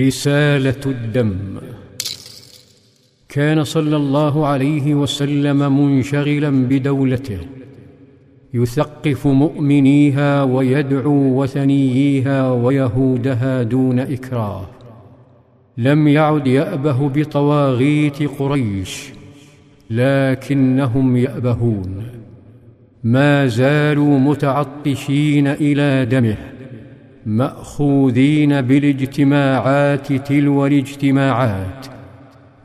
رسالة الدم. كان صلى الله عليه وسلم منشغلا بدولته. يثقف مؤمنيها ويدعو وثنييها ويهودها دون إكراه. لم يعد يأبه بطواغيت قريش لكنهم يأبهون. ما زالوا متعطشين إلى دمه. مأخوذين بالاجتماعات تلو الاجتماعات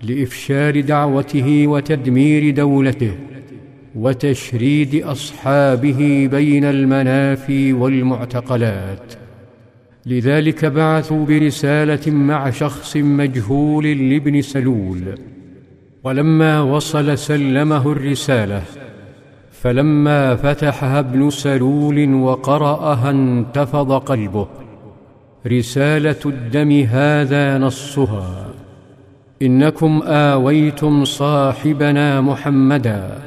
لافشال دعوته وتدمير دولته وتشريد أصحابه بين المنافي والمعتقلات. لذلك بعثوا برسالة مع شخص مجهول لابن سلول. ولما وصل سلمه الرسالة فلما فتحها ابن سلول وقرأها انتفض قلبه. رسالة الدم هذا نصها. إنكم آويتم صاحبنا محمدا.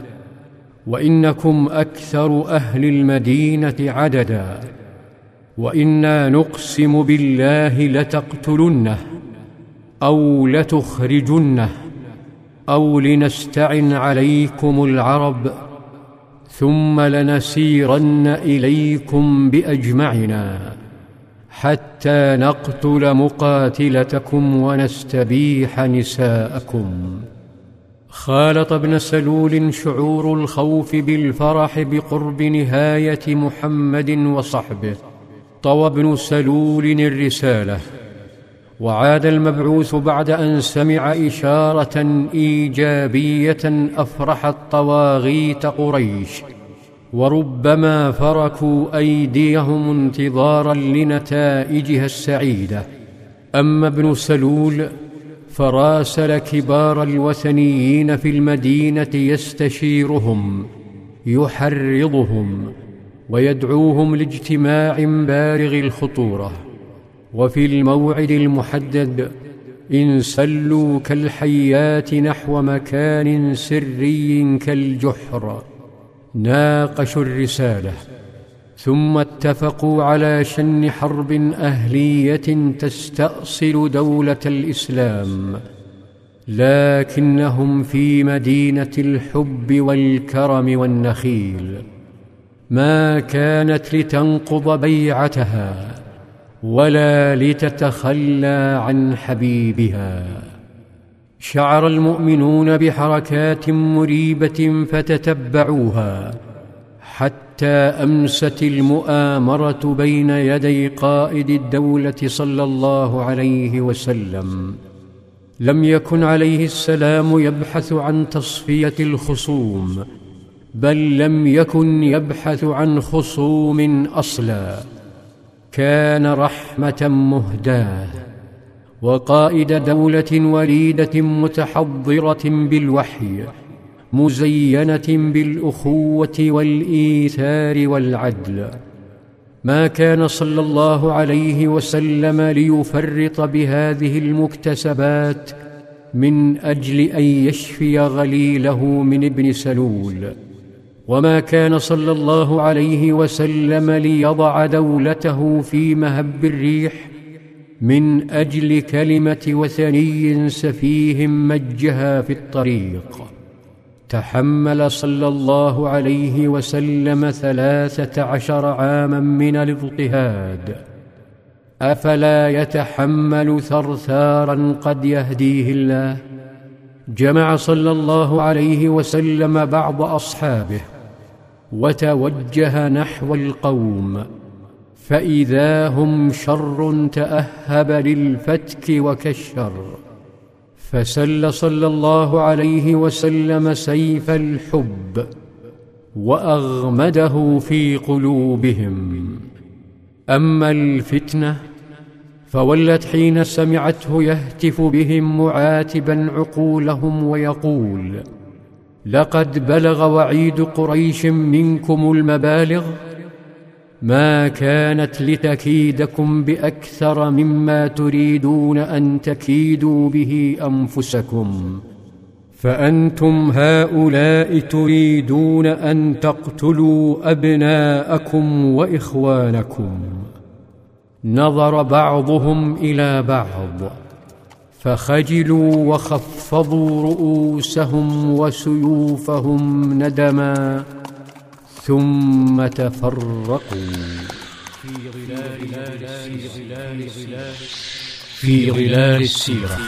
وإنكم أكثر أهل المدينة عددا. وإنا نقسم بالله لتقتلنه أو لتخرجنه أو لنستعن عليكم العرب ثم لنسيرن إليكم بأجمعنا حتى نقتل مقاتلتكم ونستبيح نساءكم. خالط ابن سلول شعور الخوف بالفرح بقرب نهاية محمد وصحبه. طوى ابن سلول الرسالة. وعاد المبعوث بعد أن سمع إشارة إيجابية افرحت طواغيت قريش وربما فركوا أيديهم انتظارا لنتائجها السعيدة. أما ابن سلول فراسل كبار الوثنيين في المدينة يستشيرهم يحرضهم ويدعوهم لاجتماع بارغ الخطورة. وفي الموعد المحدد انسلوا كالحيات نحو مكان سري كالجحر. ناقشوا الرسالة ثم اتفقوا على شن حرب أهلية تستأصل دولة الإسلام. لكنهم في مدينة الحب والكرم والنخيل. ما كانت لتنقض بيعتها. ولا لتتخلى عن حبيبها. شعر المؤمنون بحركات مريبة فتتبعوها حتى أمست المؤامرة بين يدي قائد الدولة صلى الله عليه وسلم. لم يكن عليه السلام يبحث عن تصفية الخصوم بل لم يكن يبحث عن خصوم أصلا. كان رحمة مهداة وقائد دولة وليدة متحضرة بالوحي مزينة بالأخوة والإيثار والعدل. ما كان صلى الله عليه وسلم ليفرط بهذه المكتسبات من أجل أن يشفي غليله من ابن سلول. وما كان صلى الله عليه وسلم ليضع دولته في مهب الريح من أجل كلمة وثني سفيه مجها في الطريق. تحمل صلى الله عليه وسلم ثلاثة عشر عاما من الاضطهاد. أفلا يتحمل ثرثارا قد يهديه الله؟ جمع صلى الله عليه وسلم بعض أصحابه وتوجه نحو القوم فإذا هم شر تأهب للفتك وكالشر. فسل صلى الله عليه وسلم سيف الحب وأغمده في قلوبهم. أما الفتنة فولت حين سمعته يهتف بهم معاتبا عقولهم ويقول لقد بلغ وعيد قريش منكم المبالغ ما كانت لتكيدكم بأكثر مما تريدون أن تكيدوا به أنفسكم فأنتم هؤلاء تريدون أن تقتلوا أبناءكم وإخوانكم نظر بعضهم إلى بعض فخجلوا وخفضوا رؤوسهم وسيوفهم ندما ثم تفرقوا. في ظلال السيرة.